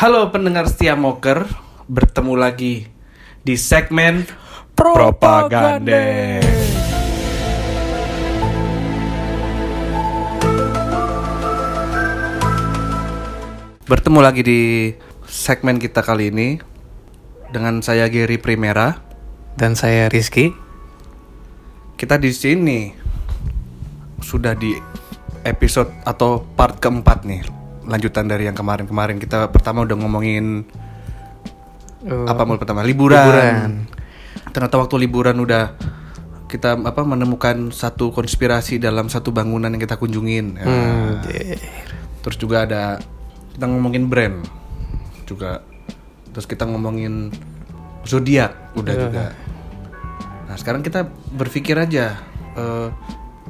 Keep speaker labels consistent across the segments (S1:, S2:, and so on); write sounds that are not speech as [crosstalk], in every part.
S1: Halo pendengar setia Moker, bertemu lagi di segmen
S2: Propaganda.
S1: Propaganda. Bertemu lagi di segmen kita kali ini dengan saya Gary Primera.
S2: Dan saya Rizky.
S1: Kita di sini sudah di episode atau part keempat nih, lanjutan dari yang kemarin-kemarin. Kita pertama udah ngomongin
S2: Uh,
S1: apa mul pertama liburan.
S2: liburan.
S1: ternyata waktu liburan udah kita apa menemukan satu konspirasi dalam satu bangunan yang kita kunjungin Ya.
S2: Hmm,
S1: terus juga ada kita ngomongin brand juga terus kita ngomongin zodiak udah
S2: Iya.
S1: juga nah sekarang kita berpikir aja eh,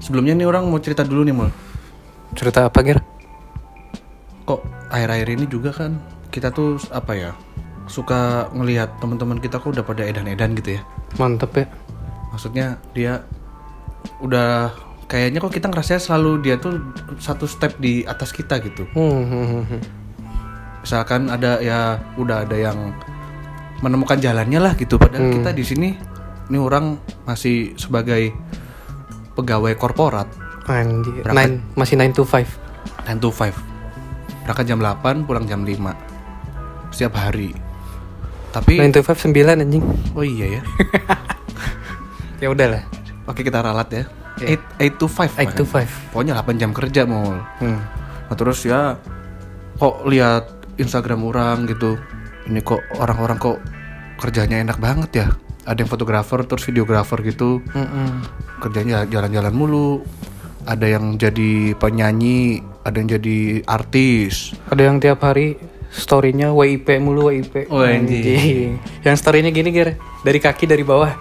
S1: sebelumnya nih orang mau cerita dulu nih mul
S2: Cerita apa, Ger?
S1: Kok akhir-akhir ini juga kan kita tuh apa ya suka ngelihat teman-teman kita kok udah pada edan-edan gitu ya
S2: Mantep ya.
S1: maksudnya dia udah kayaknya kok kita ngerasa selalu dia tuh satu step di atas kita gitu
S2: Hmm, hmm, hmm, hmm.
S1: misalkan ada ya udah ada yang menemukan jalannya lah gitu padahal kita di sini ini orang masih sebagai pegawai korporat
S2: Anjir.
S1: Berangkat.
S2: Nine, masih 9 to 5.
S1: 9 to 5 berangkat jam 8 pulang jam 5 setiap hari tapi
S2: 9 to 5 9 anjing.
S1: oh iya ya [laughs]
S2: Ya udahlah.
S1: oke kita ralat ya 8 to 5
S2: 8 to 5.
S1: pokoknya 8 jam kerja mau
S2: Hmm.
S1: Nah terus ya kok lihat Instagram orang gitu. Ini kok orang-orang kok kerjanya enak banget ya. Ada yang fotografer terus videografer gitu.
S2: Mm-mm.
S1: Kerjanya jalan-jalan mulu. Ada yang jadi penyanyi, ada yang jadi artis.
S2: Ada yang tiap hari story-nya WIP mulu WIP.
S1: Oh, anjing.
S2: Yang story-nya gini, Ger. Dari kaki dari bawah.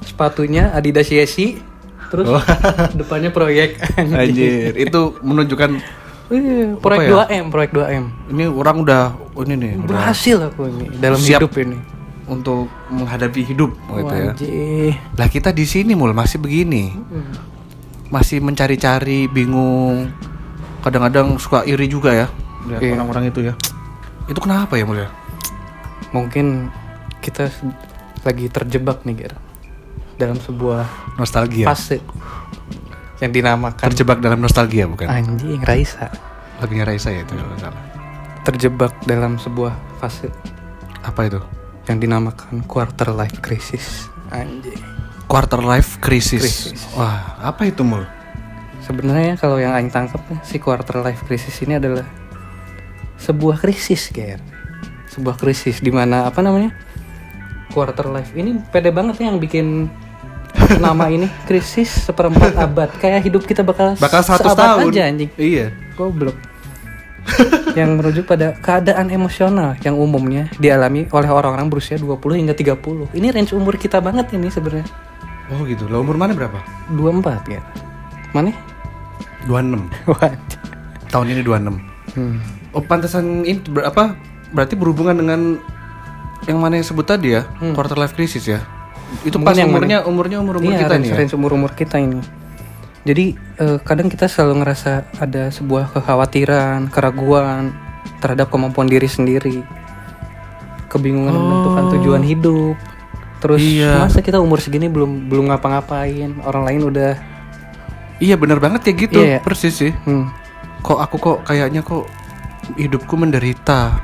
S2: Sepatunya Adidas Yeezy. Terus [laughs] depannya proyek.
S1: Anjir, [laughs] itu menunjukkan
S2: Iya, proyek
S1: ya?
S2: 2M, proyek 2M.
S1: ini orang udah oh ini nih udah
S2: Berhasil aku ini dalam
S1: Siap.
S2: hidup ini.
S1: untuk menghadapi hidup gitu ya.
S2: Anjir.
S1: Lah kita di sini mul masih begini. Masih mencari-cari, bingung. Kadang-kadang suka iri juga ya
S2: Iya.
S1: orang-orang itu ya. Itu kenapa ya mul ya?
S2: Mungkin kita lagi terjebak nih, Ger. Dalam sebuah
S1: Nostalgia.
S2: fase yang dinamakan
S1: Terjebak dalam nostalgia bukan?
S2: anjing Raisa.
S1: Lagunya Raisa ya itu nggak salah.
S2: Terjebak dalam sebuah fase
S1: Apa itu?
S2: yang dinamakan quarter life crisis. Anjing.
S1: Quarter life crisis.
S2: Crisis.
S1: Wah, apa itu mul?
S2: Sebenarnya kalau yang aing tangkap si quarter life crisis ini adalah sebuah krisis, Ger. Sebuah krisis di mana apa namanya? Quarter life ini pede banget ya yang bikin nama ini [laughs] krisis seperempat abad. Kayak hidup kita bakal
S1: Bakal 100
S2: seabad
S1: tahun.
S2: aja anjing.
S1: Iya.
S2: Goblok. [laughs] yang merujuk pada keadaan emosional yang umumnya dialami oleh orang-orang berusia 20 hingga 30. Ini range umur kita banget ini sebenarnya.
S1: Oh gitu. Lah umur mana berapa?
S2: 24 ya. Mana?
S1: 26. [laughs]
S2: What?
S1: Tahun ini 26.
S2: Hmm.
S1: Oh, pantesan ini ber- apa? Berarti berhubungan dengan yang mana yang sebut tadi ya? Quarter life crisis ya. Itu
S2: Mungkin
S1: pas
S2: yang
S1: umurnya umurnya umur umur
S2: Iya,
S1: kita nih ya.
S2: range umur-umur kita ini. Jadi eh, kadang kita selalu ngerasa ada sebuah kekhawatiran, keraguan terhadap kemampuan diri sendiri, kebingungan menentukan tujuan hidup. Terus
S1: Iya.
S2: masa kita umur segini belum belum ngapa-ngapain, orang lain udah.
S1: Iya bener banget ya gitu.
S2: Iya, iya.
S1: Persis sih.
S2: Hmm,
S1: Kok aku kok kayaknya kok hidupku menderita.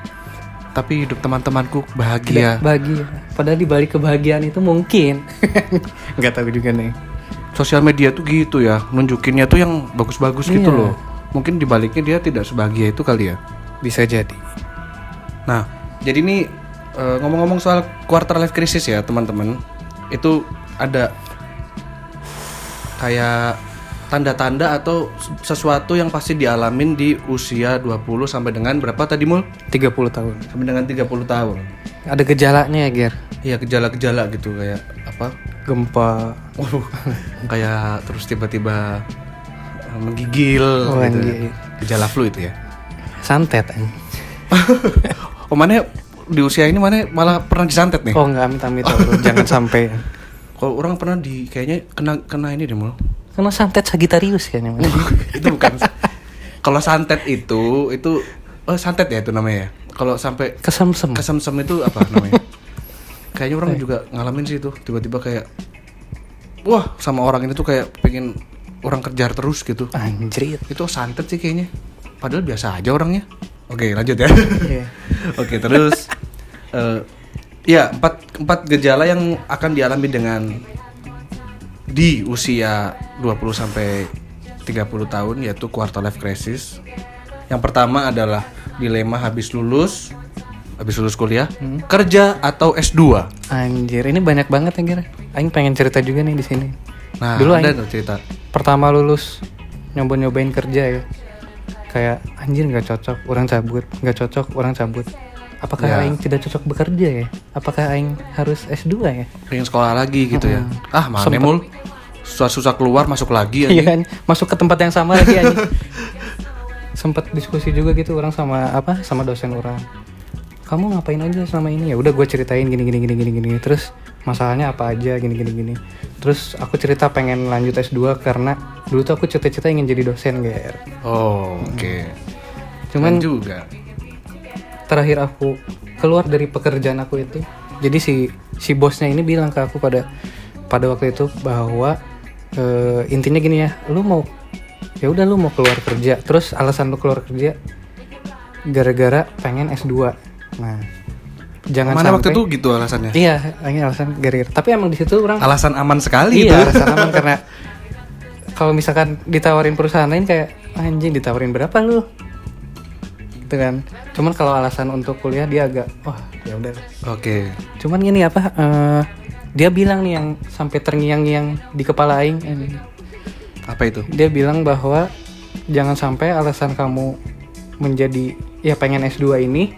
S1: Tapi hidup teman-temanku bahagia.
S2: bahagia. Padahal di balik kebahagiaan itu mungkin [laughs] nggak tahu juga nih.
S1: Sosial media tuh gitu ya, nunjukinnya tuh yang bagus-bagus gitu
S2: Iya.
S1: loh. Mungkin di baliknya dia tidak sebahagia itu kali ya.
S2: Bisa jadi.
S1: Nah, jadi ini eh, ngomong-ngomong soal quarter life crisis ya, teman-teman. Itu ada kayak tanda-tanda atau sesuatu yang pasti dialamin di usia 20 sampai dengan berapa tadi Mul?
S2: 30 tahun.
S1: Sampai dengan 30 tahun.
S2: Ada gejalanya ya, Ger.
S1: Iya, gejala-gejala gitu kayak apa?
S2: Gempa.
S1: Waduh, [laughs] kayak terus tiba-tiba eh, menggigil
S2: Oh,
S1: gitu.
S2: anjing.
S1: Gejala flu itu ya.
S2: Santet. [laughs]
S1: Oh, mana di usia ini mana malah pernah disantet nih?
S2: Oh enggak amit-amit Allah. [laughs] jangan sampai.
S1: Kalau orang pernah di kayaknya kena kena ini deh mul.
S2: Karena santet Sagitarius kayaknya. [laughs]
S1: itu bukan. Kalau santet itu itu oh santet ya itu namanya ya. kalau sampai
S2: Kesemsem.
S1: kesemsem itu apa namanya? Kayaknya orang juga ngalamin sih itu tiba-tiba kayak wah sama orang ini tuh kayak pengen orang kejar terus gitu.
S2: Anjrit.
S1: Itu santet sih kayaknya. Padahal biasa aja orangnya. Oke lanjut ya.
S2: Iya. [laughs]
S1: Oke terus eh ya empat empat gejala yang akan dialami dengan di usia 20 sampai 30 tahun yaitu quarter life crisis. Yang pertama adalah dilema habis lulus, habis lulus kuliah, kerja atau S2.
S2: Anjir, ini banyak banget yang kira. Aing pengen cerita juga nih di sini.
S1: Nah,
S2: Dulu
S1: ada
S2: Aing
S1: cerita.
S2: pertama lulus nyoba-nyobain kerja ya. Kayak anjir nggak cocok, orang cabut, nggak cocok, orang cabut. Apakah
S1: Ya.
S2: aing tidak cocok bekerja ya? Apakah aing harus S2 ya?
S1: Pengen sekolah lagi gitu ya. Ah, mana
S2: Sempet.
S1: mul? Susah-susah keluar masuk lagi
S2: Iya
S1: ya.
S2: kan, masuk ke tempat yang sama lagi anjing. Sempet diskusi juga gitu orang sama apa sama dosen orang. Kamu ngapain aja selama ini ya? Udah gue ceritain gini gini gini gini gini. Terus masalahnya apa aja gini gini gini. Terus aku cerita pengen lanjut S2 karena dulu tuh aku cita-cita ingin jadi dosen GR.
S1: Oh, oke.
S2: Cuman
S1: Keren juga.
S2: terakhir aku keluar dari pekerjaan aku itu jadi si si bosnya ini bilang ke aku pada pada waktu itu bahwa eh, intinya gini ya lu mau ya udah lu mau keluar kerja terus alasan lu keluar kerja gara-gara pengen S2 nah jangan
S1: Mana
S2: sampai.
S1: waktu itu gitu alasannya?
S2: iya ini alasan gara-gara. Tapi emang di situ orang
S1: Alasan aman sekali
S2: iya alasan aman [laughs] karena kalau misalkan ditawarin perusahaan lain kayak anjing ditawarin berapa lu? Gitu kan. Cuman kalau alasan untuk kuliah dia agak wah ya udah.
S1: Oke.
S2: cuman gini apa eh, dia bilang nih yang sampai terngiang-ngiang di kepala aing eh,
S1: Apa itu?
S2: dia bilang bahwa jangan sampai alasan kamu menjadi ya pengen S2 ini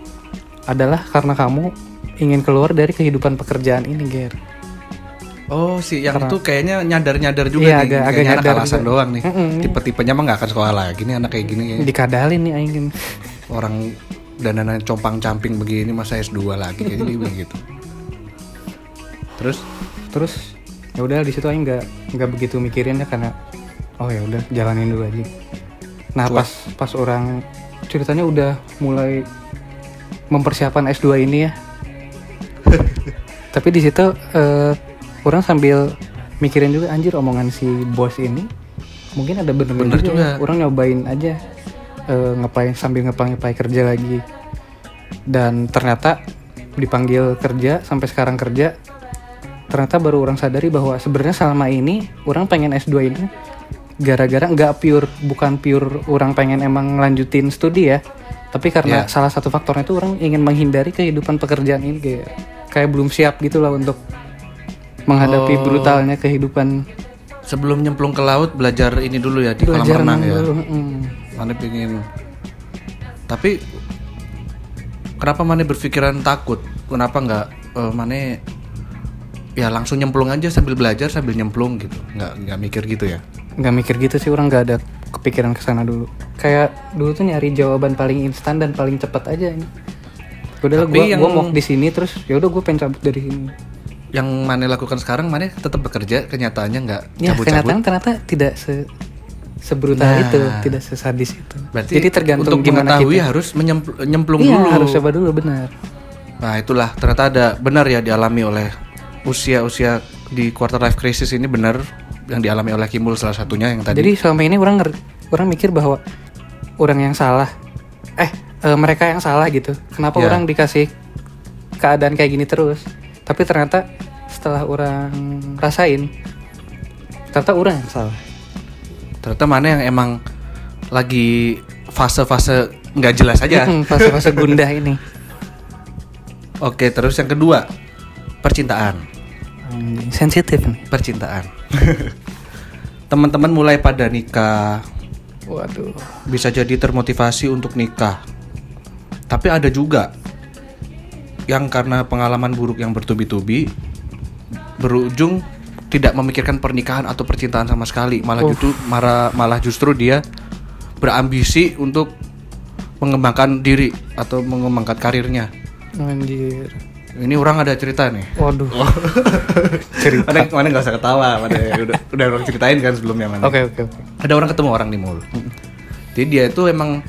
S2: adalah karena kamu ingin keluar dari kehidupan pekerjaan ini Ger
S1: Oh, si yang
S2: Karena-
S1: itu kayaknya nyadar-nyadar juga
S2: Iya,
S1: nih.
S2: agak- agak
S1: anak
S2: nyadar
S1: alasan
S2: juga.
S1: doang nih.
S2: Mm-mm.
S1: Tipe-tipenya mah nggak akan sekolah lagi nih anak kayak gini. kayaknya.
S2: dikadalin nih aing
S1: Orang dananan compang-camping begini masa S2 lagi bilang gitu. Terus
S2: terus ya udah di situ aing nggak nggak begitu mikirin ya karena oh ya udah jalanin dulu aja nah pas pas orang ceritanya udah mulai mempersiapkan S2 ini ya [laughs] tapi di situ eh, orang sambil mikirin juga anjir omongan si bos ini mungkin ada bener,
S1: Bener
S2: juga,
S1: juga.
S2: ya. orang nyobain aja eh, ngapain sambil ngepai-ngepai kerja lagi dan ternyata dipanggil kerja sampai sekarang kerja ternyata baru orang sadari bahwa sebenarnya selama ini orang pengen S2 ini gara-gara nggak pure bukan pure orang pengen emang ngelanjutin studi ya tapi karena
S1: Ya.
S2: salah satu faktornya itu orang ingin menghindari kehidupan pekerjaan ini kayak kayak belum siap gitu lah untuk menghadapi
S1: Oh.
S2: brutalnya kehidupan
S1: sebelum nyemplung ke laut belajar ini dulu ya di kolam
S2: belajar
S1: renang ya.
S2: dulu. Mm.
S1: Mana pengen tapi kenapa Mane berpikiran takut? Kenapa nggak eh, Mane ya langsung nyemplung aja sambil belajar sambil nyemplung gitu? Nggak nggak mikir gitu ya?
S2: nggak mikir gitu sih orang nggak ada kepikiran ke sana dulu. Kayak dulu tuh nyari jawaban paling instan dan paling cepat aja ini. Udah gue
S1: yang-
S2: gua mau di sini terus ya udah gue pengen cabut dari sini.
S1: Yang Mane lakukan sekarang Mane tetap bekerja kenyataannya nggak
S2: ya
S1: cabut-cabut.
S2: kenyataan ternyata tidak se sebrutal
S1: Nah.
S2: itu tidak sesadis itu.
S1: Berarti
S2: jadi tergantung
S1: untuk
S2: gimana
S1: mengetahui
S2: kita
S1: harus menyempl- nyemplung
S2: iya
S1: dulu.
S2: harus coba dulu benar.
S1: Nah itulah ternyata ada benar ya dialami oleh usia-usia di quarter life crisis ini benar yang dialami oleh Kimul salah satunya yang tadi.
S2: jadi selama ini orang nger- orang mikir bahwa orang yang salah eh eh, mereka yang salah gitu kenapa
S1: Ya.
S2: orang dikasih keadaan kayak gini terus tapi ternyata setelah orang rasain ternyata orang yang salah
S1: ternyata mana yang emang lagi fase-fase nggak jelas aja.
S2: Fase-fase gundah ini [laughs]
S1: Oke terus yang kedua percintaan.
S2: Anjing, sensitif nih
S1: Percintaan. [laughs] Teman-teman mulai pada nikah,
S2: waduh
S1: bisa jadi termotivasi untuk nikah. Tapi ada juga yang karena pengalaman buruk yang bertubi-tubi berujung tidak memikirkan pernikahan atau percintaan sama sekali, malah justru malah, malah justru dia berambisi untuk mengembangkan diri atau mengembangkan karirnya.
S2: anjir
S1: Ini orang ada cerita nih.
S2: waduh [laughs]
S1: Cerita. Mana, mana nggak usah ketawa, mana udah udah orang ceritain kan sebelumnya mana.
S2: oke oke oke
S1: Ada orang ketemu orang di mall. Jadi dia itu emang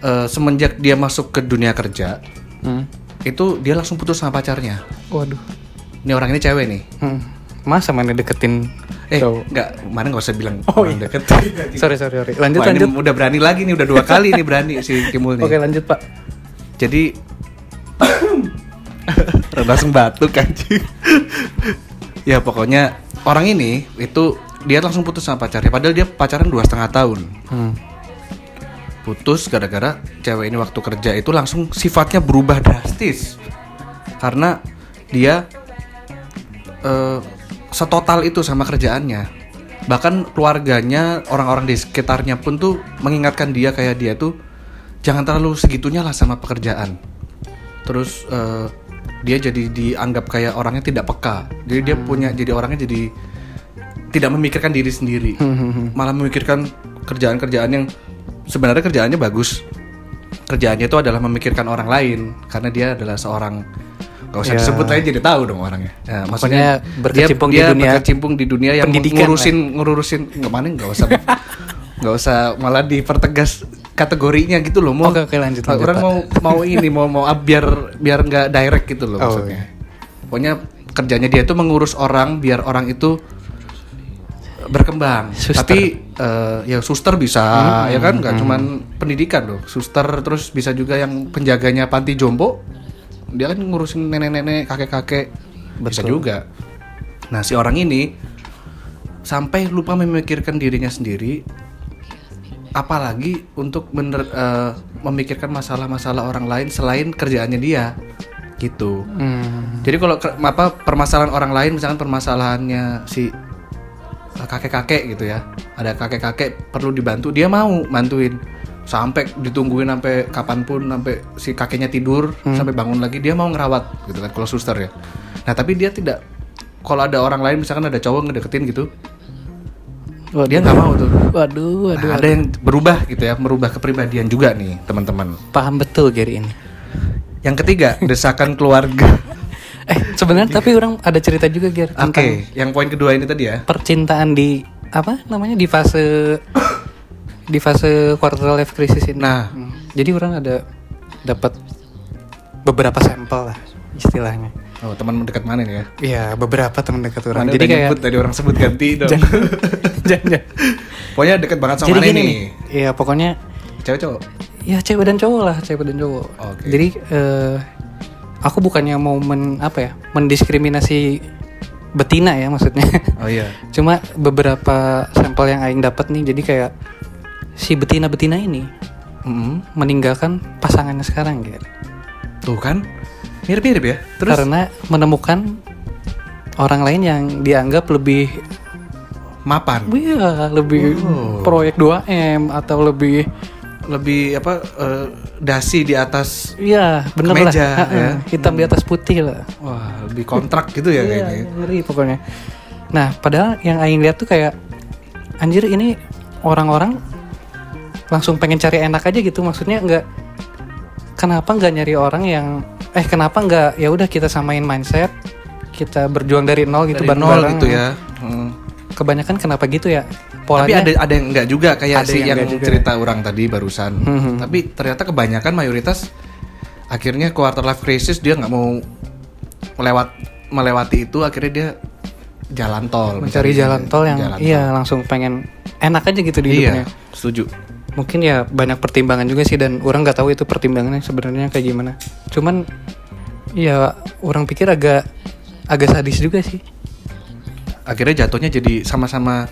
S1: eh, semenjak dia masuk ke dunia kerja
S2: Hmm.
S1: itu dia langsung putus sama pacarnya.
S2: Waduh.
S1: Ini orang ini cewek nih.
S2: Hmm. Masa mana deketin
S1: Eh,
S2: cowok?
S1: enggak, kemarin nggak usah bilang
S2: Oh, iya.
S1: deket. [laughs]
S2: Sorry sorry sorry. Lanjut
S1: Wah, ini
S2: lanjut.
S1: udah berani lagi nih, udah dua kali nih berani [laughs] si Kimul nih.
S2: Oke lanjut pak.
S1: Jadi langsung batuk anjing. ya pokoknya orang ini itu dia langsung putus sama pacarnya. Padahal dia pacaran dua setengah tahun.
S2: Hmm.
S1: Putus gara-gara cewek ini waktu kerja itu langsung sifatnya berubah drastis. Karena dia eh, setotal itu sama kerjaannya. Bahkan keluarganya, orang-orang di sekitarnya pun tuh mengingatkan dia kayak dia tuh jangan terlalu segitunya lah sama pekerjaan. Terus eh, dia jadi dianggap kayak orangnya tidak peka. Jadi dia punya jadi orangnya jadi tidak memikirkan diri sendiri. Malah memikirkan kerjaan-kerjaan yang sebenarnya kerjaannya bagus. Kerjaannya itu adalah memikirkan orang lain karena dia adalah seorang Gak usah
S2: Ya.
S1: disebut aja jadi tahu dong orangnya. Ya, maksudnya
S2: berkecimpung
S1: dia,
S2: di
S1: dia
S2: dunia
S1: berkecimpung di dunia yang
S2: pendidikan
S1: ngurusin ngurusin ke mana nggak usah nggak usah malah dipertegas kategorinya gitu loh mau
S2: Oke, oke, lanjut, lanjut,
S1: orang mau mau ini mau mau up biar biar nggak direct gitu loh
S2: Oh,
S1: maksudnya. pokoknya kerjanya dia itu mengurus orang biar orang itu berkembang.
S2: Suster.
S1: tapi eh, ya suster bisa ya kan? Nggak cuman pendidikan loh. Suster terus bisa juga yang penjaganya panti jompo dia kan ngurusin nenek-nenek kakek-kakek. Bisa juga. Nah si orang ini sampai lupa memikirkan dirinya sendiri apalagi untuk bener eh, memikirkan masalah-masalah orang lain selain kerjaannya dia gitu
S2: Hmm.
S1: jadi kalau apa permasalahan orang lain misalkan permasalahannya si uh, kakek-kakek gitu ya. Ada kakek-kakek perlu dibantu, dia mau bantuin. Sampai ditungguin sampai kapan pun sampai si kakeknya tidur sampai bangun lagi dia mau ngerawat gitu kan kalau suster ya. Nah, tapi dia tidak kalau ada orang lain misalkan ada cowok ngedeketin gitu,
S2: Waduh.
S1: dia nggak mau tuh.
S2: Waduh, waduh.
S1: Nah, ada yang berubah gitu ya, merubah kepribadian juga nih, teman-teman.
S2: Paham betul Gary ini.
S1: Yang ketiga, [laughs] desakan keluarga.
S2: Eh sebenarnya tapi orang ada cerita juga Gary
S1: Oke,
S2: tentang
S1: yang poin kedua ini tadi ya.
S2: percintaan di apa namanya di fase di fase quarter life crisis ini.
S1: Nah,
S2: Hmm. Jadi orang ada dapat beberapa sampel lah istilahnya.
S1: Oh teman dekat mana nih ya?
S2: Iya beberapa teman dekat orang.
S1: Mana
S2: Jadi kayak
S1: nyebut tadi orang sebut ganti dong.
S2: jangan, [laughs] jangan.
S1: Pokoknya deket banget sama
S2: Jadi
S1: mana
S2: gini
S1: nih?
S2: Iya pokoknya
S1: Cewek cowok.
S2: ya cewek dan cowok lah cewek dan cowok.
S1: Oke.
S2: Jadi eh, aku bukannya mau men apa ya mendiskriminasi betina ya maksudnya.
S1: Oh iya. [laughs]
S2: Cuma beberapa sampel yang aing dapat nih jadi kayak si betina-betina ini
S1: Mm-mm.
S2: meninggalkan pasangannya sekarang gitu.
S1: Tuh kan? Mirip-mirip ya. Terus
S2: Karena menemukan orang lain yang dianggap lebih
S1: mapan.
S2: iya, lebih
S1: Oh.
S2: proyek 2M atau lebih
S1: Lebih apa eh, dasi di atas
S2: iya, bener lah.
S1: Kemeja,
S2: Ha-ha,
S1: ya.
S2: Hitam di atas putih lah.
S1: wah, lebih kontrak gitu ya
S2: Iya,
S1: kayaknya.
S2: ngeri pokoknya. Nah, padahal yang aing lihat tuh kayak anjir ini orang-orang langsung pengen cari enak aja gitu. Maksudnya nggak kenapa nggak nyari orang yang eh kenapa nggak ya udah kita samain mindset kita berjuang dari nol gitu
S1: Dari nol gitu ya. Hmm.
S2: Kebanyakan kenapa gitu ya?
S1: Tapi
S2: Polanya
S1: ada ada yang enggak juga kayak si
S2: yang
S1: yang,
S2: juga.
S1: cerita orang tadi barusan.
S2: Hmm.
S1: Tapi ternyata kebanyakan mayoritas akhirnya quarter life crisis dia nggak mau melewat melewati itu akhirnya dia jalan tol
S2: mencari jalan tol yang
S1: jalan
S2: iya langsung pengen enak aja gitu di hidupnya.
S1: iya setuju
S2: mungkin ya banyak pertimbangan juga sih dan orang nggak tahu itu pertimbangannya sebenarnya kayak gimana cuman ya orang pikir agak agak sadis juga sih
S1: akhirnya jatuhnya jadi sama-sama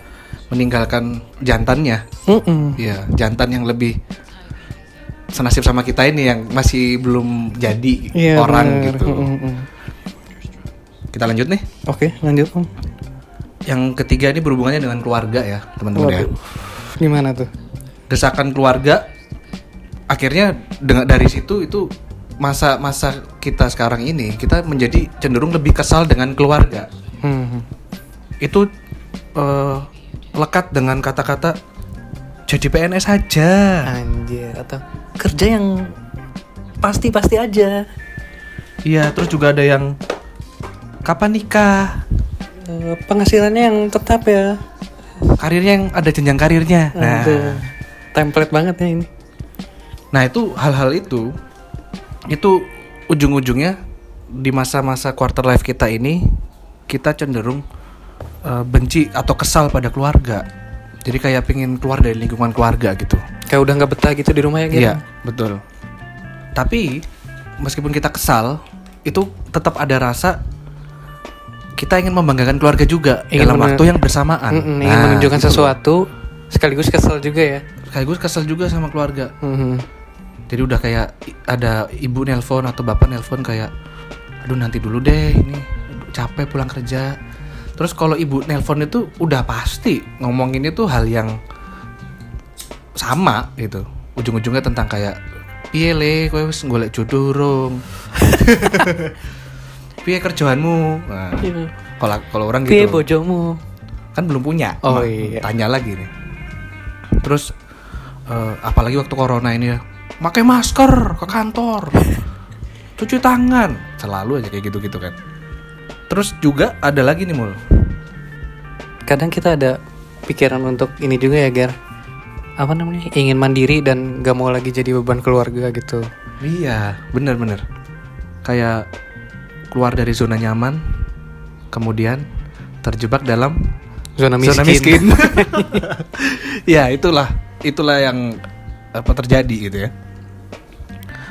S1: meninggalkan jantannya
S2: Mm-mm.
S1: Iya, jantan yang lebih senasib sama kita ini yang masih belum jadi
S2: Iya,
S1: orang
S2: bener.
S1: gitu.
S2: Mm-mm.
S1: Kita lanjut nih.
S2: oke lanjut om
S1: Yang ketiga ini berhubungannya dengan keluarga ya, teman-teman ya.
S2: Gimana tuh
S1: Desakan keluarga akhirnya dengan dari situ itu masa-masa kita sekarang ini kita menjadi cenderung lebih kesal dengan keluarga.
S2: Hmm.
S1: Itu eh, lekat dengan kata-kata jadi PNS aja.
S2: anjir atau kerja yang pasti pasti aja
S1: Iya, terus juga ada yang kapan nikah?
S2: Eh, penghasilannya yang tetap ya
S1: Karirnya yang ada jenjang karirnya. Nah,
S2: Aduh, template banget ya ini
S1: Nah itu hal-hal itu itu ujung-ujungnya di masa-masa quarter life kita ini kita cenderung eh, benci atau kesal pada keluarga. Jadi kayak pengen keluar dari lingkungan keluarga gitu.
S2: Kayak udah nggak betah gitu di rumah ya Ger?
S1: Iya betul. Tapi meskipun kita kesal itu tetap ada rasa kita ingin membanggakan keluarga juga
S2: Ingin
S1: dalam waktu yang bersamaan.
S2: Mm-mm, ingin
S1: Nah,
S2: menunjukkan
S1: gitu.
S2: sesuatu sekaligus kesel juga ya.
S1: Sekaligus kesel juga sama keluarga.
S2: Mhm.
S1: Jadi udah kayak ada ibu nelpon atau bapak nelpon kayak aduh nanti dulu deh ini capek pulang kerja. Terus kalau ibu nelpon itu udah pasti ngomongin itu hal yang sama gitu. Ujung-ujungnya tentang kayak piye le kowe wis golek jodoh [laughs] piye kerjaanmu? Nah, kalau kalau orang
S2: Piye
S1: gitu
S2: bojomu?
S1: kan belum punya.
S2: Oh, iya.
S1: Tanya lagi nih. Terus eh, apalagi waktu corona ini ya, pakai masker ke kantor, [laughs] cuci tangan, selalu aja kayak gitu-gitu kan. Terus juga ada lagi nih mul.
S2: Kadang kita ada pikiran untuk ini juga ya Ger. Apa namanya? Ingin mandiri dan gak mau lagi jadi beban keluarga gitu.
S1: Iya, bener-bener. Kayak keluar dari zona nyaman, kemudian terjebak dalam
S2: Zona miskin.
S1: zona miskin. [laughs] [laughs] ya itulah, itulah yang apa terjadi gitu ya.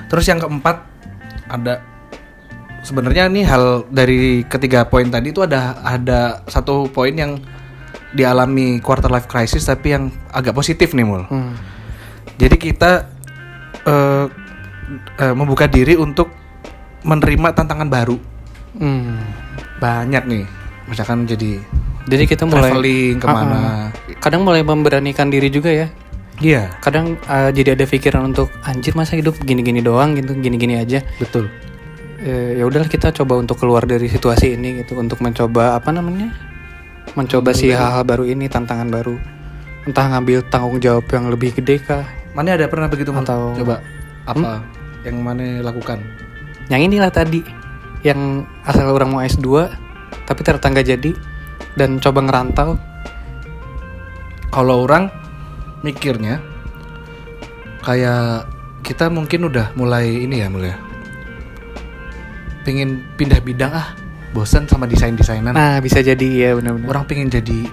S1: Terus yang keempat ada sebenarnya nih hal dari ketiga poin tadi itu ada ada satu poin yang dialami quarter life crisis tapi yang agak positif nih mul.
S2: Hmm.
S1: Jadi kita eh, eh, membuka diri untuk menerima tantangan baru.
S2: Hmm.
S1: Banyak nih, misalkan jadi
S2: Jadi kita mulai
S1: traveling ke mana.
S2: kadang mulai memberanikan diri juga ya.
S1: Iya,
S2: Kadang eh, jadi ada pikiran untuk anjir masa hidup gini-gini doang gitu, gini-gini aja.
S1: betul.
S2: Eh, ya udahlah kita coba untuk keluar dari situasi ini gitu untuk mencoba apa namanya? Mencoba si hal-hal baru ini, tantangan baru. Entah ngambil tanggung jawab yang lebih gede kah?
S1: Mana ada pernah begitu?
S2: Atau-
S1: coba apa yang mana lakukan?
S2: Yang inilah tadi yang asal orang mau S2 tapi ternyata nggak jadi dan coba ngerantau.
S1: Kalau orang mikirnya kayak kita mungkin udah mulai ini ya mulai pengen pindah bidang ah bosan sama desain desainan
S2: Nah, bisa jadi ya benar-benar.
S1: orang pengen jadi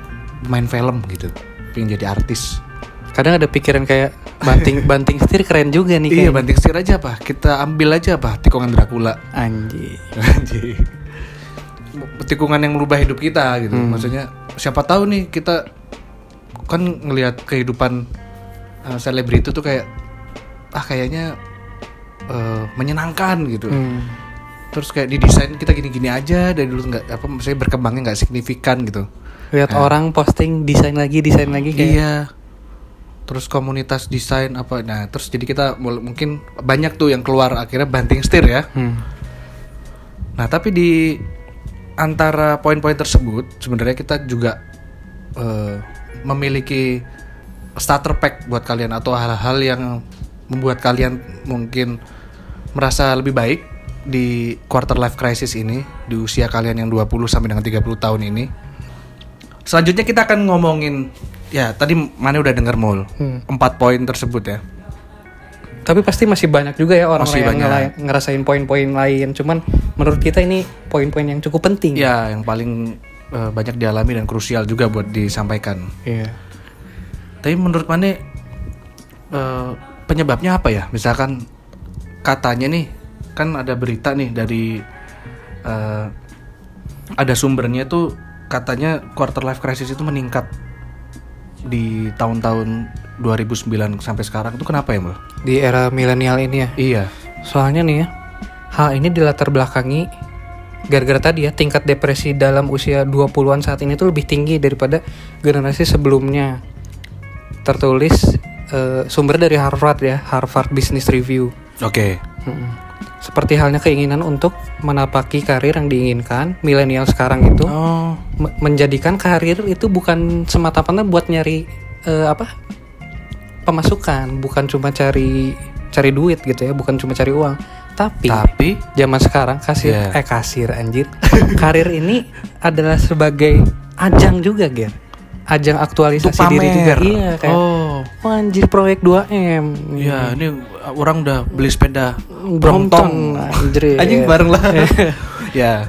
S1: main film gitu pengen jadi artis.
S2: Kadang ada pikiran kayak banting [laughs] banting setir keren juga nih
S1: iya banting setir aja apa kita ambil aja apa tikungan Dracula.
S2: Anjir.
S1: Anjing. tikungan yang merubah hidup kita gitu. Maksudnya siapa tahu nih kita kan ngelihat kehidupan uh, selebriti tuh kayak ah kayaknya uh, menyenangkan gitu.
S2: Hmm.
S1: terus kayak di desain kita gini-gini aja dari dulu nggak apa maksudnya berkembangnya nggak signifikan gitu.
S2: Lihat orang posting desain lagi, desain lagi kayak
S1: iya. Terus komunitas desain apa nah terus jadi kita mungkin banyak tuh yang keluar akhirnya banting setir ya.
S2: Hmm.
S1: Nah, tapi di antara poin-poin tersebut sebenarnya kita juga eh, memiliki starter pack buat kalian atau hal-hal yang membuat kalian mungkin merasa lebih baik di quarter life crisis ini di usia kalian yang 20 sampai dengan 30 tahun ini. Selanjutnya kita akan ngomongin ya tadi mana udah denger mul
S2: Hmm.
S1: empat poin tersebut ya.
S2: Tapi pasti masih banyak juga ya orang-orang yang
S1: banyak.
S2: ngerasain poin-poin lain. Cuman menurut kita ini poin-poin yang cukup penting.
S1: Ya, yang paling eh, banyak dialami dan krusial juga buat disampaikan.
S2: Iya.
S1: Tapi menurut Mane eh, penyebabnya apa ya? Misalkan katanya nih kan ada berita nih dari eh, ada sumbernya tuh katanya quarter life crisis itu meningkat di tahun-tahun 2009 sampai sekarang itu kenapa ya, Mbak?
S2: Di era milenial ini ya.
S1: Iya.
S2: Soalnya nih ya, hal ini dilatar belakangi gara-gara tadi ya tingkat depresi dalam usia 20-an saat ini tuh lebih tinggi daripada generasi sebelumnya. Tertulis eh, sumber dari Harvard ya, Harvard Business Review.
S1: Oke.
S2: Mm-mm. Seperti halnya keinginan untuk menapaki karir yang diinginkan, milenial sekarang itu
S1: Oh,
S2: me- menjadikan karir itu bukan semata-mata buat nyari eh, apa pemasukan, bukan cuma cari cari duit gitu ya, bukan cuma cari uang, tapi
S1: tapi
S2: zaman sekarang kasir
S1: Iya.
S2: eh kasir anjir [laughs] karir ini adalah sebagai ajang juga ger ajang aktualisasi diri juga. Iya kayak
S1: Oh.
S2: "Wah, anjir proyek 2M.
S1: Ya, ini orang udah beli sepeda
S2: Brompton anjir. [laughs]
S1: Anjing bareng lah. [laughs] ya.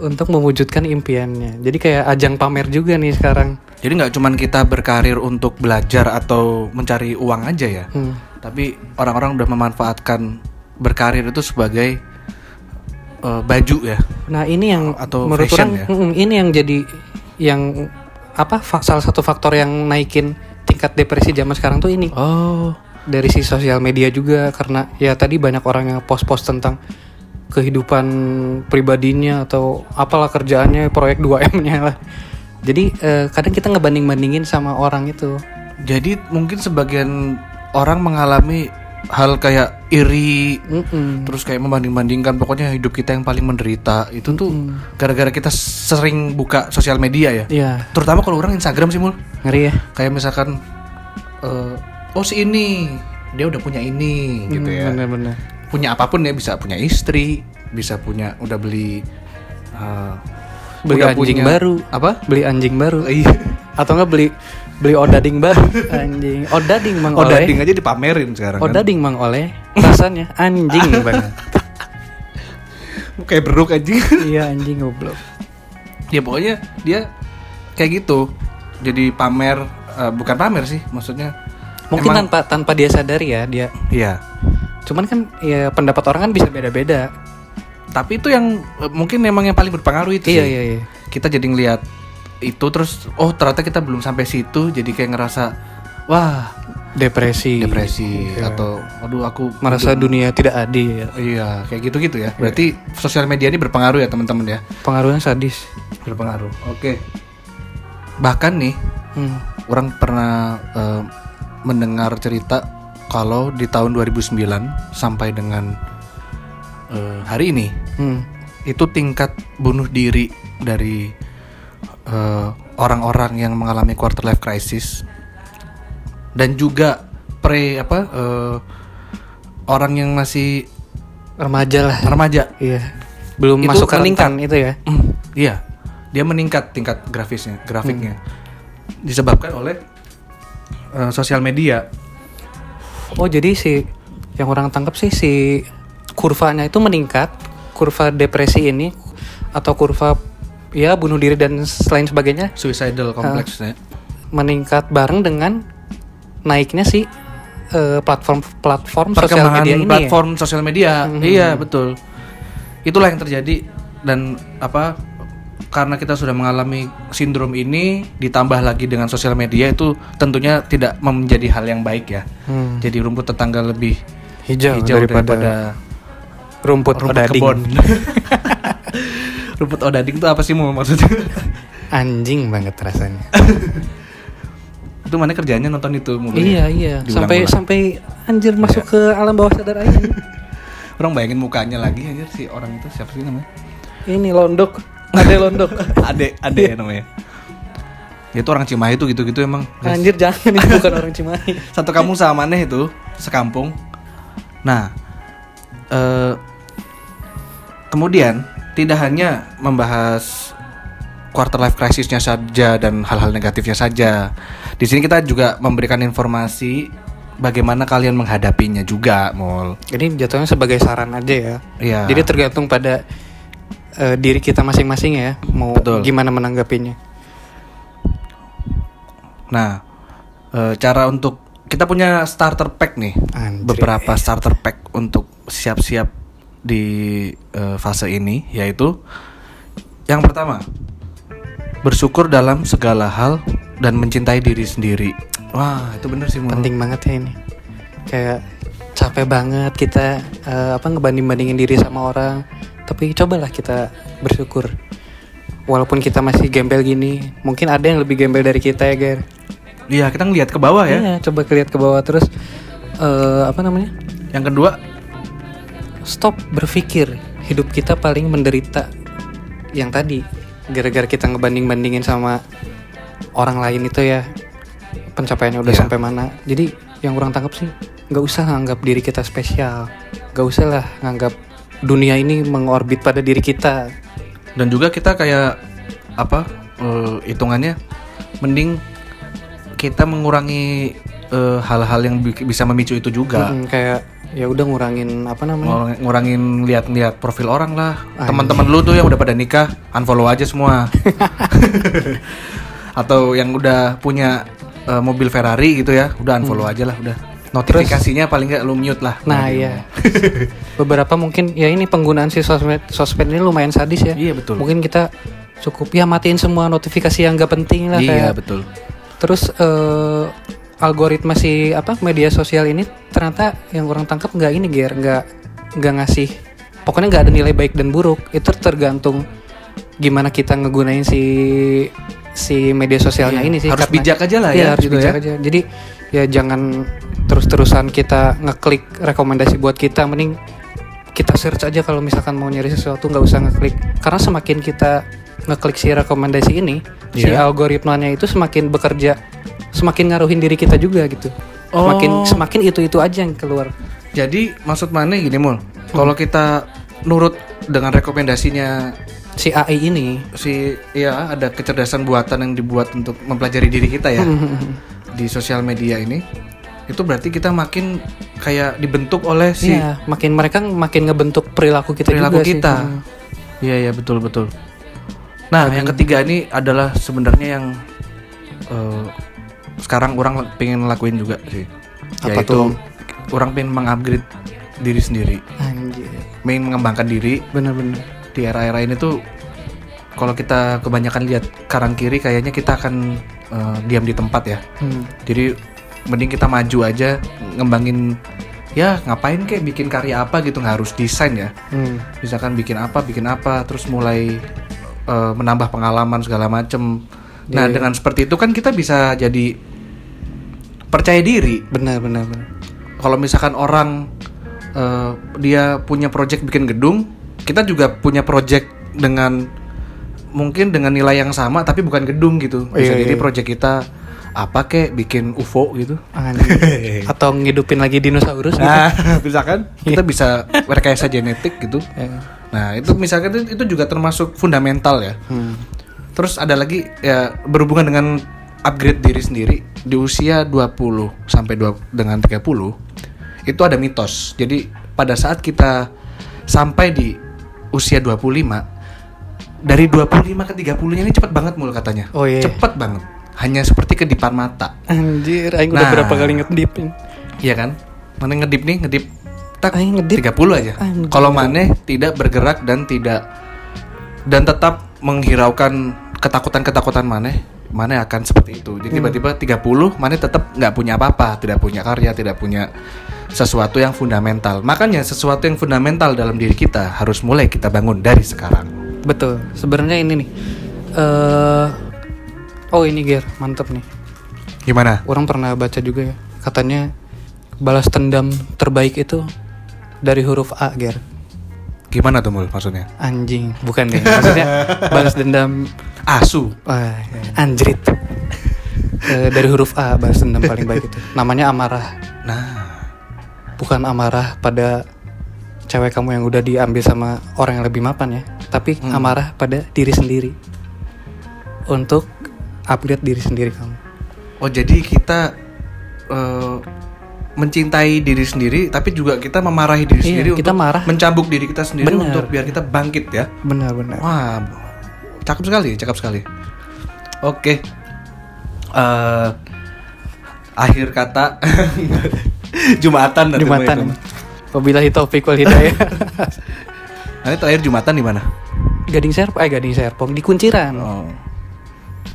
S2: Untuk mewujudkan impiannya. Jadi kayak ajang pamer juga nih sekarang.
S1: Jadi nggak cuman kita berkarir untuk belajar atau mencari uang aja ya.
S2: Hmm.
S1: Tapi orang-orang udah memanfaatkan berkarir itu sebagai eh, baju ya.
S2: Nah ini yang
S1: Atau
S2: menurut
S1: fashion
S2: orang
S1: ya?
S2: ini yang jadi yang apa salah satu faktor yang naikin tingkat depresi zaman sekarang tuh ini
S1: Oh.
S2: dari si sosial media juga karena ya tadi banyak orang yang post-post tentang kehidupan pribadinya atau apalah kerjaannya proyek [laughs] 2M-nya lah. Jadi eh, kadang kita ngebanding-bandingin sama orang itu.
S1: Jadi mungkin sebagian orang mengalami hal kayak iri
S2: Mm-mm.
S1: terus kayak membanding-bandingkan pokoknya hidup kita yang paling menderita itu tuh gara-gara kita sering buka sosial media ya.
S2: Iya,
S1: Terutama kalau orang Instagram sih mul
S2: ngeri ya.
S1: kayak misalkan eh, oh si ini dia udah punya ini gitu ya.
S2: Bener-bener.
S1: Punya apa pun ya bisa punya istri, bisa punya udah beli eh,
S2: Beli
S1: udah
S2: anjing
S1: punya-
S2: baru.
S1: Apa?
S2: Beli anjing baru.
S1: Iya.
S2: Atau enggak beli beli odading baru anjing. Odading mang oleh.
S1: dading aja dipamerin sekarang kan.
S2: Odading mang oleh. Rasanya anjing [laughs] banget.
S1: Kayak beruk aja.
S2: iya anjing goblok.
S1: ya pokoknya dia kayak gitu. Jadi pamer eh, bukan pamer sih maksudnya.
S2: Mungkin
S1: emang-
S2: tanpa tanpa dia sadari ya dia.
S1: Iya.
S2: Cuman kan ya pendapat orang kan bisa beda-beda.
S1: Tapi itu yang eh, mungkin memang yang paling berpengaruh itu
S2: Iya
S1: sih.
S2: iya iya.
S1: Kita jadi ngelihat itu terus oh ternyata kita belum sampai situ jadi kayak ngerasa wah
S2: Depresi.
S1: depresi atau aduh aku
S2: Merasa dunia tidak adil.
S1: iya kayak gitu-gitu ya. Berarti sosial media ini berpengaruh ya teman-teman ya.
S2: Pengaruhnya sadis.
S1: Berpengaruh. Oke. Bahkan nih
S2: Hmm.
S1: orang pernah eh, mendengar cerita kalau di tahun 2009 sampai dengan eh, hari ini
S2: Hmm.
S1: itu tingkat bunuh diri dari eh, orang-orang yang mengalami quarter life crisis dan juga pre apa eh, orang yang masih
S2: Remaja lah.
S1: remaja
S2: Iya. Belum
S1: Itu
S2: masuk ke
S1: meningkat.
S2: rentan itu ya.
S1: Mm, iya dia meningkat tingkat grafisnya grafiknya disebabkan oleh eh, sosial media
S2: Oh jadi si yang orang tangkap sih si kurvanya itu meningkat, kurva depresi ini atau kurva ya bunuh diri dan lain sebagainya
S1: suicidal complex ya.
S2: meningkat bareng dengan naiknya si eh, platform-platform sosial
S1: perkembangan
S2: media ini. ya?
S1: platform sosial media
S2: Mhm.
S1: iya betul itulah yang terjadi dan apa karena kita sudah mengalami sindrom ini ditambah lagi dengan sosial media itu tentunya tidak menjadi hal yang baik ya
S2: Hmm,
S1: jadi rumput tetangga lebih
S2: hijau,
S1: hijau
S2: daripada,
S1: daripada,
S2: rumput,
S1: rumput kebon [laughs] rumput odading itu apa sih mau maksudnya [laughs]
S2: Anjing banget rasanya. [laughs]
S1: itu mana kerjanya nonton itu mulu ya?
S2: iya iya, sampai
S1: Diulang-ulang.
S2: sampai anjir masuk ke alam bawah sadar aja. [laughs]
S1: orang bayangin mukanya lagi aja si orang itu siapa sih namanya
S2: Ini londok, ada londok.
S1: ade ade namanya Ya, itu orang Cimahi itu gitu-gitu emang
S2: Anjir jangan itu bukan orang Cimahi.
S1: satu kampung sama maneh itu sekampung nah eh, kemudian tidak hanya membahas quarter life crisisnya saja dan hal-hal negatifnya saja di sini kita juga memberikan informasi bagaimana kalian menghadapinya juga mall
S2: Ini jatuhnya sebagai saran aja ya.
S1: Iya.
S2: Jadi tergantung pada eh, diri kita masing-masing ya, mau
S1: Betul.
S2: gimana menanggapinya.
S1: nah eh, cara untuk kita punya starter pack nih
S2: Anjir.
S1: beberapa starter pack untuk siap-siap di eh, fase ini yaitu yang pertama bersyukur dalam segala hal dan mencintai diri sendiri wah itu bener sih Mul.
S2: Penting banget ya ini. Kayak capek banget kita eh, apa ngebanding-bandingin diri sama orang, tapi cobalah kita bersyukur. Walaupun kita masih gembel gini, mungkin ada yang lebih gembel dari kita ya, Ger.
S1: iya kita ngeliat ke bawah ya
S2: Iya, coba lihat ke bawah terus eh, apa namanya?
S1: yang kedua
S2: stop berpikir. Hidup kita paling menderita yang tadi. Gara-gara kita ngebanding-bandingin sama orang lain itu ya. Pencapaiannya udah
S1: Iya.
S2: sampai mana. Jadi yang kurang tangkap sih nggak usah nganggap diri kita spesial. Nggak usah lah nganggap dunia ini mengorbit pada diri kita.
S1: Dan juga kita kayak apa eh, hitungannya mending kita mengurangi eh, hal-hal yang bi- bisa memicu itu juga.
S2: Mm, kayak ya udah ngurangin apa namanya
S1: Ngurang- ngurangin lihat-lihat profil orang lah. Teman-teman lu tuh yang udah pada nikah, unfollow aja semua. [laughs] Atau yang udah punya eh, mobil Ferrari gitu ya, udah unfollow aja lah, udah. Notifikasinya paling nggak lu mute lah.
S2: nah iya [laughs] beberapa mungkin ya ini penggunaan si sosmed sosmed ini lumayan sadis ya
S1: Iya betul.
S2: mungkin kita cukup ya matiin semua notifikasi yang gak penting lah
S1: Iya
S2: kayak
S1: betul.
S2: terus eh, algoritma si apa media sosial ini ternyata yang orang tangkap nggak ini ger nggak nggak ngasih pokoknya nggak ada nilai baik dan buruk itu tergantung gimana kita ngegunain si si media sosialnya ini sih
S1: Harus
S2: karena-
S1: bijak aja lah
S2: Iya,
S1: ya,
S2: harus
S1: gitu
S2: bijak
S1: ya.
S2: aja jadi ya jangan terus-terusan kita ngeklik rekomendasi buat kita mending kita search aja kalau misalkan mau nyari sesuatu nggak usah ngeklik karena semakin kita ngeklik si rekomendasi ini si
S1: Iya.
S2: algoritmanya itu semakin bekerja semakin ngaruhin diri kita juga gitu semakin
S1: Oh.
S2: semakin itu itu aja yang keluar
S1: Jadi maksud mana gini mul, kalau kita nurut dengan rekomendasinya
S2: si AI ini
S1: si ya ada kecerdasan buatan yang dibuat untuk mempelajari diri kita ya [laughs] di sosial media ini, itu berarti kita makin kayak dibentuk oleh si
S2: Iya, makin mereka makin ngebentuk perilaku kita
S1: perilaku
S2: juga
S1: kita.
S2: Hmm.
S1: Iya iya betul betul. Nah yang ketiga ini adalah sebenarnya yang eh, sekarang orang pengen lakuin juga sih.
S2: Apa
S1: Yaitu
S2: tuh?
S1: orang pengen mengupgrade diri sendiri,
S2: Anjir.
S1: pengen mengembangkan diri
S2: Bener-bener.
S1: di era-era ini tuh kalau kita kebanyakan lihat kanan kiri kayaknya kita akan eh, diam di tempat ya.
S2: Hmm.
S1: Jadi mending kita maju aja ngembangin ya ngapain kek bikin karya apa gitu nggak harus desain ya.
S2: Hmm.
S1: Misalkan bikin apa bikin apa terus mulai eh, menambah pengalaman segala macem. Nah
S2: Iya.
S1: dengan seperti itu kan kita bisa jadi percaya diri.
S2: Benar benar benar.
S1: Kalau misalkan orang eh, dia punya project bikin gedung, kita juga punya project dengan mungkin dengan nilai yang sama tapi bukan gedung gitu. Bisa
S2: Iya,
S1: jadi
S2: iya.
S1: project kita apa kek bikin UFO gitu. [laughs]
S2: Atau ngidupin lagi dinosaurus gitu.
S1: Nah, [laughs] misalkan kita bisa rekayasa genetik gitu. Nah, itu misalkan itu, itu juga termasuk fundamental ya.
S2: Hmm.
S1: Terus ada lagi ya berhubungan dengan upgrade diri sendiri di usia 20 sampai 2 dengan 30 itu ada mitos. Jadi pada saat kita sampai di usia 25 dari 25 ke 30 ini cepet banget mul katanya.
S2: Oh, iya.
S1: Cepet banget. Hanya seperti kedipan mata.
S2: Anjir, aing udah
S1: Nah.
S2: berapa kali ngedipin.
S1: Iya kan? Mana ngedip nih, ngedip tak
S2: Aing ngedip.
S1: 30 aja. Kalau Maneh tidak bergerak dan tidak dan tetap menghiraukan ketakutan-ketakutan Maneh, Maneh akan seperti itu. Jadi tiba-tiba 30 Maneh tetap nggak punya apa-apa, tidak punya karya, tidak punya sesuatu yang fundamental. Makanya sesuatu yang fundamental dalam diri kita harus mulai kita bangun dari sekarang.
S2: Betul. Sebenarnya ini nih. eh oh ini Ger, mantep nih.
S1: Gimana?
S2: Orang pernah baca juga ya. Katanya balas dendam terbaik itu dari huruf A, Ger.
S1: Gimana tuh mul maksudnya?
S2: Anjing, bukan deh. Maksudnya [laughs] balas dendam
S1: Asu.
S2: Wah, anjrit. Eh, dari huruf A balas dendam paling baik itu. Namanya amarah.
S1: Nah,
S2: Bukan amarah pada cewek kamu yang udah diambil sama orang yang lebih mapan ya, tapi amarah pada diri sendiri. Untuk upgrade diri sendiri kamu.
S1: Oh jadi kita eh, mencintai diri sendiri, tapi juga kita memarahi diri
S2: Iya,
S1: sendiri
S2: kita
S1: untuk
S2: marah.
S1: mencambuk diri kita sendiri
S2: Benar.
S1: untuk biar kita bangkit ya.
S2: Benar-benar.
S1: Wah, cakep sekali, cakep sekali. Oke, Eh, akhir kata [laughs] Jumatan nanti
S2: Jumatan. Wabillahi taufiq wal hidayah. [laughs]
S1: Nanti terakhir Jumatan di mana?
S2: Gading Serpong, eh Gading Serpong di Kunciran.
S1: Oh.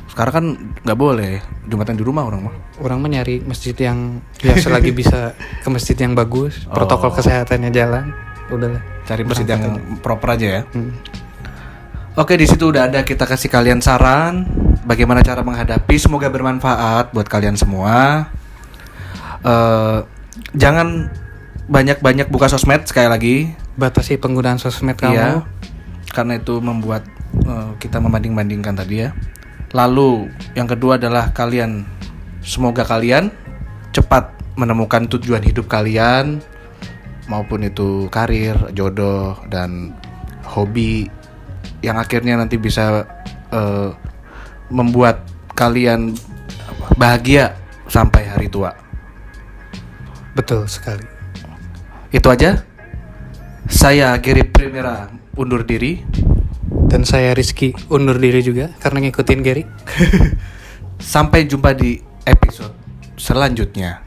S1: Sekarang kan nggak boleh Jumatan di rumah orang mah.
S2: Orang mah nyari masjid yang ya selagi [laughs] bisa ke masjid yang bagus, protokol
S1: Oh.
S2: kesehatannya jalan. Udahlah.
S1: Cari masjid yang proper aja ya.
S2: Hmm.
S1: Oke, di situ udah ada kita kasih kalian saran bagaimana cara menghadapi. Semoga bermanfaat buat kalian semua. Eh, jangan banyak-banyak buka sosmed sekali lagi.
S2: Batasi penggunaan sosmed kamu.
S1: Iya. Karena itu membuat eh, kita membanding-bandingkan tadi ya. Lalu yang kedua adalah kalian semoga kalian cepat menemukan tujuan hidup kalian maupun itu karir, jodoh dan hobi yang akhirnya nanti bisa eh, membuat kalian bahagia sampai hari tua.
S2: Betul sekali.
S1: Itu aja. Saya Gary Primera undur diri.
S2: Dan saya Rizky undur diri juga karena ngikutin Gary. [laughs]
S1: Sampai jumpa di episode selanjutnya.